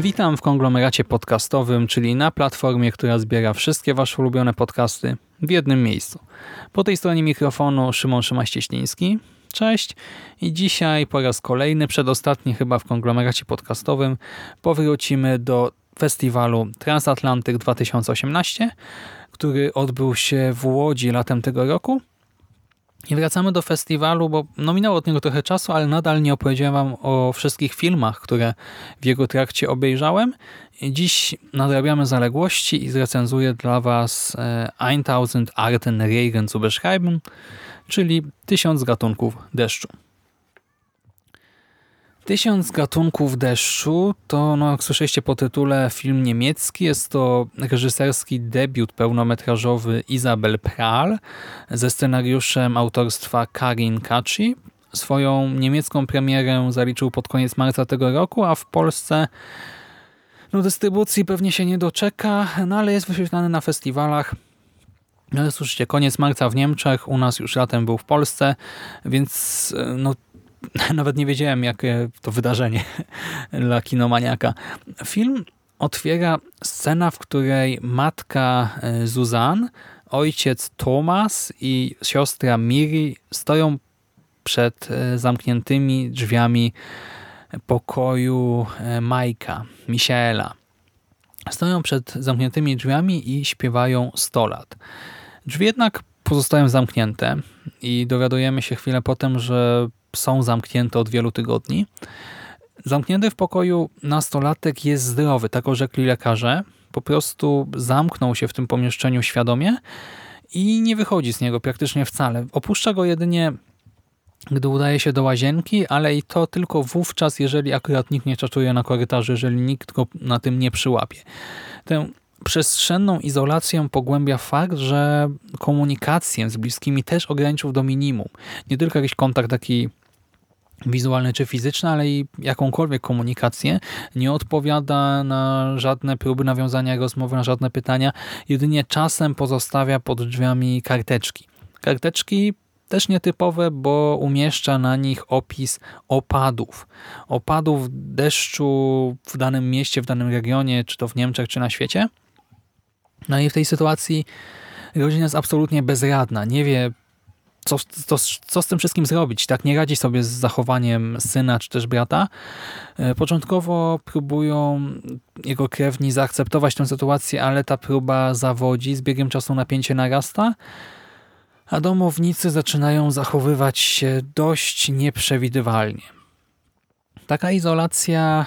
Witam w konglomeracie podcastowym, czyli na platformie, która zbiera wszystkie Wasze ulubione podcasty w jednym miejscu. Po tej stronie mikrofonu Szymon Szymaś-Cieśliński. Cześć i dzisiaj po raz kolejny, przedostatni chyba w konglomeracie podcastowym, powrócimy do festiwalu Transatlantyk 2018, który odbył się w Łodzi latem tego roku. I wracamy do festiwalu, bo no minęło od niego trochę czasu, ale nadal nie opowiedziałem wam o wszystkich filmach, które w jego trakcie obejrzałem. Dziś nadrabiamy zaległości i zrecenzuję dla was e, 1000 Arten Regen zu beschreiben, czyli tysiąc gatunków deszczu. Tysiąc gatunków deszczu to, no, jak słyszeliście po tytule, film niemiecki. Jest to reżyserski debiut pełnometrażowy Isabel Prahl ze scenariuszem autorstwa Karin Kaci. Swoją niemiecką premierę zaliczył pod koniec marca tego roku, a w Polsce no, dystrybucji pewnie się nie doczeka, no ale jest wyświetlany na festiwalach. No słyszycie, koniec marca w Niemczech, u nas już latem był w Polsce, więc no, nawet nie wiedziałem, jakie to wydarzenie dla kinomaniaka. Film otwiera scena, w której matka Zuzan, ojciec Thomas i siostra Miri stoją przed zamkniętymi drzwiami pokoju Majka, Michaela. Stoją przed zamkniętymi drzwiami i śpiewają 100 lat. Drzwi jednak pozostają zamknięte i dowiadujemy się chwilę potem, że są zamknięte od wielu tygodni. Zamknięty w pokoju nastolatek jest zdrowy, tak orzekli lekarze. Po prostu zamknął się w tym pomieszczeniu świadomie i nie wychodzi z niego praktycznie wcale. Opuszcza go jedynie, gdy udaje się do łazienki, ale i to tylko wówczas, jeżeli akurat nikt nie czaczuje na korytarzu, jeżeli nikt go na tym nie przyłapie. Tę przestrzenną izolację pogłębia fakt, że komunikację z bliskimi też ograniczył do minimum. Nie tylko jakiś kontakt taki wizualny czy fizyczny, ale i jakąkolwiek komunikację. Nie odpowiada na żadne próby nawiązania rozmowy, na żadne pytania. Jedynie czasem pozostawia pod drzwiami karteczki. Karteczki też nietypowe, bo umieszcza na nich opis opadów. Opadów deszczu w danym mieście, w danym regionie, czy to w Niemczech, czy na świecie. No i w tej sytuacji rodzina jest absolutnie bezradna. Nie wie, co, co, co z tym wszystkim zrobić. Tak nie radzi sobie z zachowaniem syna czy też brata. Początkowo próbują jego krewni zaakceptować tę sytuację, ale ta próba zawodzi. Z biegiem czasu napięcie narasta, a domownicy zaczynają zachowywać się dość nieprzewidywalnie. Taka izolacja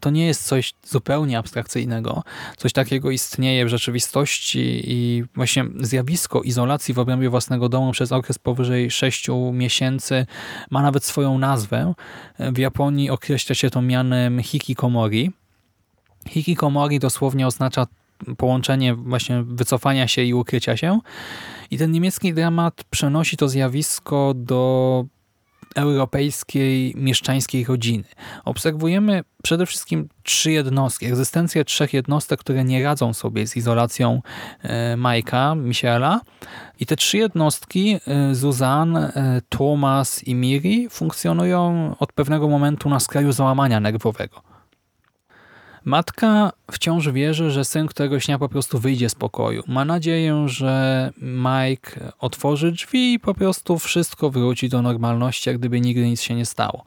to nie jest coś zupełnie abstrakcyjnego. Coś takiego istnieje w rzeczywistości i właśnie zjawisko izolacji w obrębie własnego domu przez okres powyżej 6 miesięcy ma nawet swoją nazwę. W Japonii określa się to mianem hikikomori. Hikikomori dosłownie oznacza połączenie właśnie wycofania się i ukrycia się. I ten niemiecki dramat przenosi to zjawisko do europejskiej mieszczańskiej rodziny. Obserwujemy przede wszystkim trzy jednostki, egzystencję trzech jednostek, które nie radzą sobie z izolacją Majka, Michaela. I te trzy jednostki, Zuzan, Thomas i Miri, funkcjonują od pewnego momentu na skraju załamania nerwowego. Matka wciąż wierzy, że syn któregoś dnia po prostu wyjdzie z pokoju. Ma nadzieję, że Mike otworzy drzwi i po prostu wszystko wróci do normalności, jak gdyby nigdy nic się nie stało.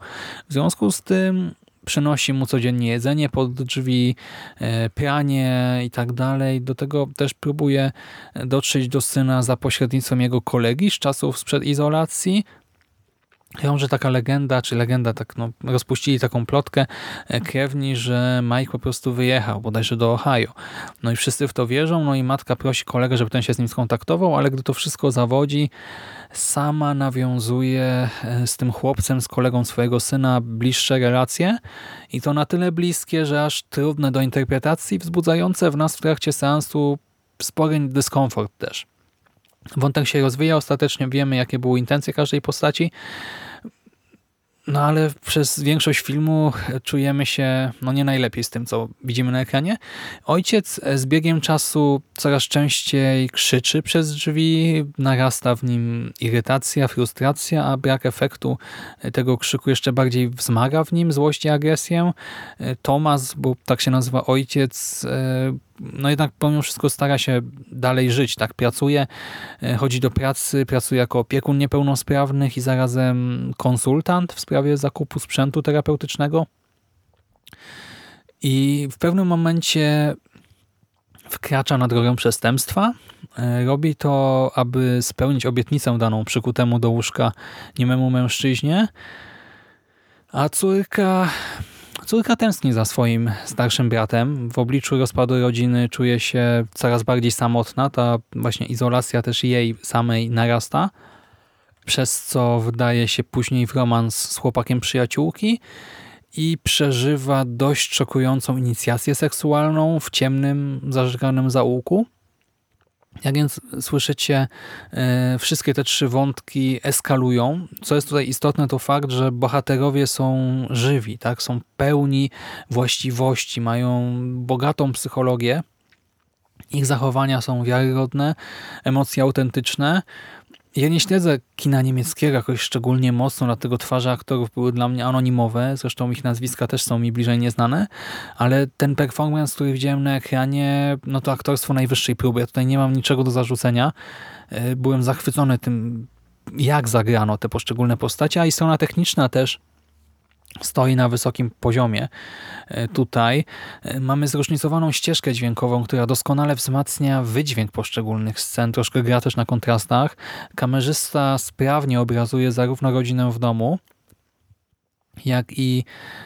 W związku z tym przynosi mu codziennie jedzenie pod drzwi, pranie i tak dalej. Do tego też próbuje dotrzeć do syna za pośrednictwem jego kolegi z czasów sprzed izolacji, Krąży taka legenda, czy legenda, tak no, rozpuścili taką plotkę e, krewni, że Mike po prostu wyjechał, bodajże do Ohio. No i wszyscy w to wierzą, no i matka prosi kolegę, żeby ten się z nim skontaktował, ale gdy to wszystko zawodzi, sama nawiązuje e, z tym chłopcem, z kolegą swojego syna bliższe relacje i to na tyle bliskie, że aż trudne do interpretacji, wzbudzające w nas w trakcie seansu spory dyskomfort też. Wątek się rozwija, ostatecznie wiemy, jakie były intencje każdej postaci, no ale przez większość filmu czujemy się no nie najlepiej z tym, co widzimy na ekranie. Ojciec z biegiem czasu coraz częściej krzyczy przez drzwi, narasta w nim irytacja, frustracja, a brak efektu tego krzyku jeszcze bardziej wzmaga w nim złość i agresję. Tomas, bo tak się nazywa ojciec, no jednak pomimo wszystko stara się dalej żyć, tak pracuje, e, chodzi do pracy, pracuje jako opiekun niepełnosprawnych i zarazem konsultant w sprawie zakupu sprzętu terapeutycznego. I w pewnym momencie wkracza na drogę przestępstwa. E, robi to, aby spełnić obietnicę daną przykutemu do łóżka niememu mężczyźnie, a córka Córka tęskni za swoim starszym bratem. W obliczu rozpadu rodziny czuje się coraz bardziej samotna. Ta właśnie izolacja też jej samej narasta, przez co wydaje się później w romans z chłopakiem przyjaciółki i przeżywa dość szokującą inicjację seksualną w ciemnym, zażeganym zaułku. Jak więc słyszycie, e, wszystkie te trzy wątki eskalują. Co jest tutaj istotne, to fakt, że bohaterowie są żywi, tak? są pełni właściwości, mają bogatą psychologię. Ich zachowania są wiarygodne, emocje autentyczne, ja nie śledzę kina niemieckiego jakoś szczególnie mocno, dlatego twarze aktorów były dla mnie anonimowe, zresztą ich nazwiska też są mi bliżej nieznane, ale ten performance, który widziałem na ekranie, no to aktorstwo najwyższej próby. Ja tutaj nie mam niczego do zarzucenia. E, byłem zachwycony tym, jak zagrano te poszczególne postacie, a i strona techniczna też stoi na wysokim poziomie e, tutaj. E, mamy zróżnicowaną ścieżkę dźwiękową, która doskonale wzmacnia wydźwięk poszczególnych scen, troszkę gra też na kontrastach. Kamerzysta sprawnie obrazuje zarówno rodzinę w domu, jak i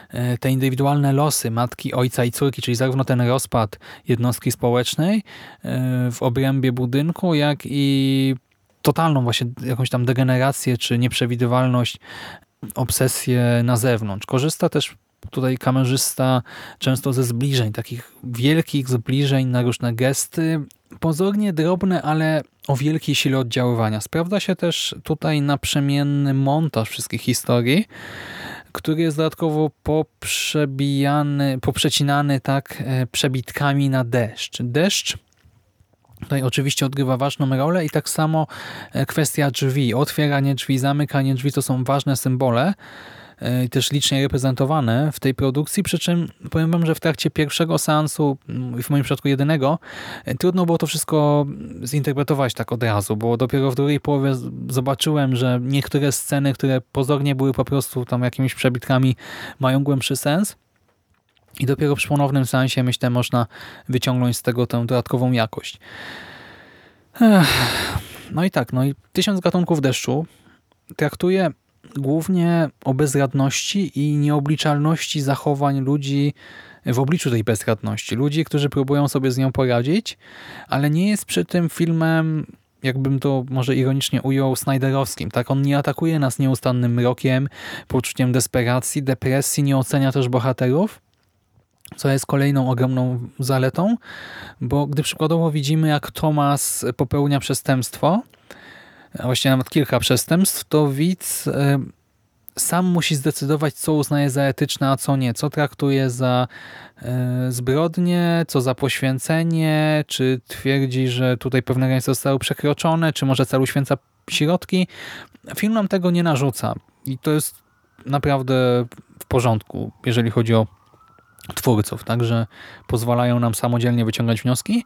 e, te indywidualne losy matki, ojca i córki, czyli zarówno ten rozpad jednostki społecznej w obrębie budynku, jak i totalną właśnie jakąś tam degenerację czy nieprzewidywalność obsesję na zewnątrz. Korzysta też tutaj kamerzysta często ze zbliżeń, takich wielkich zbliżeń na różne gesty, pozornie drobne, ale o wielkiej sile oddziaływania. Sprawdza się też tutaj naprzemienny montaż wszystkich historii, który jest dodatkowo poprzebijany, poprzecinany tak e, przebitkami na deszcz. Deszcz Tutaj oczywiście odgrywa ważną rolę i tak samo e, kwestia drzwi. Otwieranie drzwi, zamykanie drzwi to są ważne symbole e, też licznie reprezentowane w tej produkcji, przy czym powiem wam, że w trakcie pierwszego seansu, mm, w moim przypadku jedynego, e, trudno było to wszystko zinterpretować tak od razu, bo dopiero w drugiej połowie zobaczyłem, że niektóre sceny, które pozornie były po prostu tam jakimiś przebitkami, mają głębszy sens. I dopiero przy ponownym sensie, myślę, można wyciągnąć z tego tę dodatkową jakość. Ech. No i tak, no i tysiąc gatunków deszczu traktuje głównie o bezradności i nieobliczalności zachowań ludzi w obliczu tej bezradności. Ludzi, którzy próbują sobie z nią poradzić, ale nie jest przy tym filmem jakbym to może ironicznie ujął, Snyderowskim. Tak, On nie atakuje nas nieustannym mrokiem, poczuciem desperacji, depresji, nie ocenia też bohaterów, co jest kolejną ogromną zaletą, bo gdy przykładowo widzimy, jak Thomas popełnia przestępstwo, a właściwie nawet kilka przestępstw, to widz e, sam musi zdecydować, co uznaje za etyczne, a co nie. Co traktuje za e, zbrodnie, co za poświęcenie, czy twierdzi, że tutaj pewne granice zostały przekroczone, czy może celu święca środki. Film nam tego nie narzuca i to jest naprawdę w porządku, jeżeli chodzi o twórców, także pozwalają nam samodzielnie wyciągać wnioski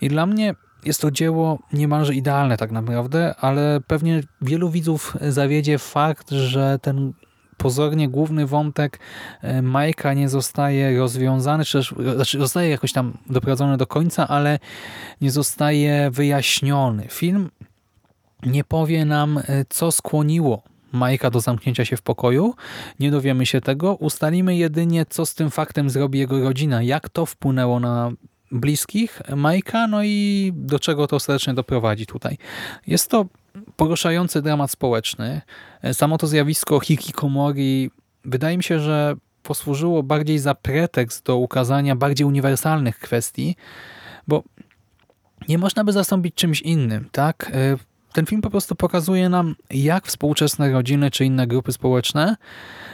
i dla mnie jest to dzieło niemalże idealne tak naprawdę, ale pewnie wielu widzów zawiedzie fakt, że ten pozornie główny wątek e, Majka nie zostaje rozwiązany, czy też znaczy zostaje jakoś tam doprowadzony do końca, ale nie zostaje wyjaśniony. Film nie powie nam, e, co skłoniło Majka do zamknięcia się w pokoju. Nie dowiemy się tego. Ustalimy jedynie, co z tym faktem zrobi jego rodzina, jak to wpłynęło na bliskich Majka, no i do czego to ostatecznie doprowadzi tutaj. Jest to poruszający dramat społeczny. Samo to zjawisko hikikomori wydaje mi się, że posłużyło bardziej za pretekst do ukazania bardziej uniwersalnych kwestii, bo nie można by zastąpić czymś innym, tak? Ten film po prostu pokazuje nam, jak współczesne rodziny czy inne grupy społeczne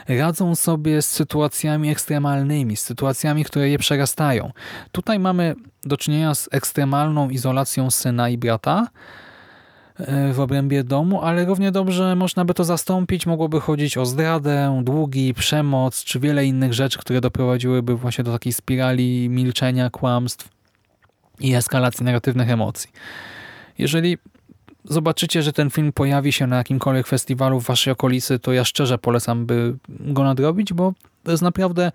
radzą sobie z sytuacjami ekstremalnymi, z sytuacjami, które je przerastają. Tutaj mamy do czynienia z ekstremalną izolacją syna i brata e, w obrębie domu, ale równie dobrze można by to zastąpić. Mogłoby chodzić o zdradę, długi, przemoc, czy wiele innych rzeczy, które doprowadziłyby właśnie do takiej spirali milczenia, kłamstw i eskalacji negatywnych emocji. Jeżeli zobaczycie, że ten film pojawi się na jakimkolwiek festiwalu w waszej okolicy, to ja szczerze polecam, by go nadrobić, bo to jest naprawdę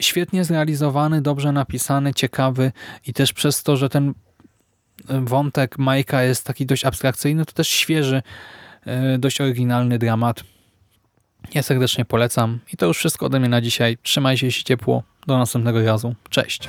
świetnie zrealizowany, dobrze napisany, ciekawy i też przez to, że ten wątek Majka jest taki dość abstrakcyjny, to też świeży, e, dość oryginalny dramat. Ja serdecznie polecam i to już wszystko ode mnie na dzisiaj. Trzymajcie się ciepło. Do następnego razu. Cześć.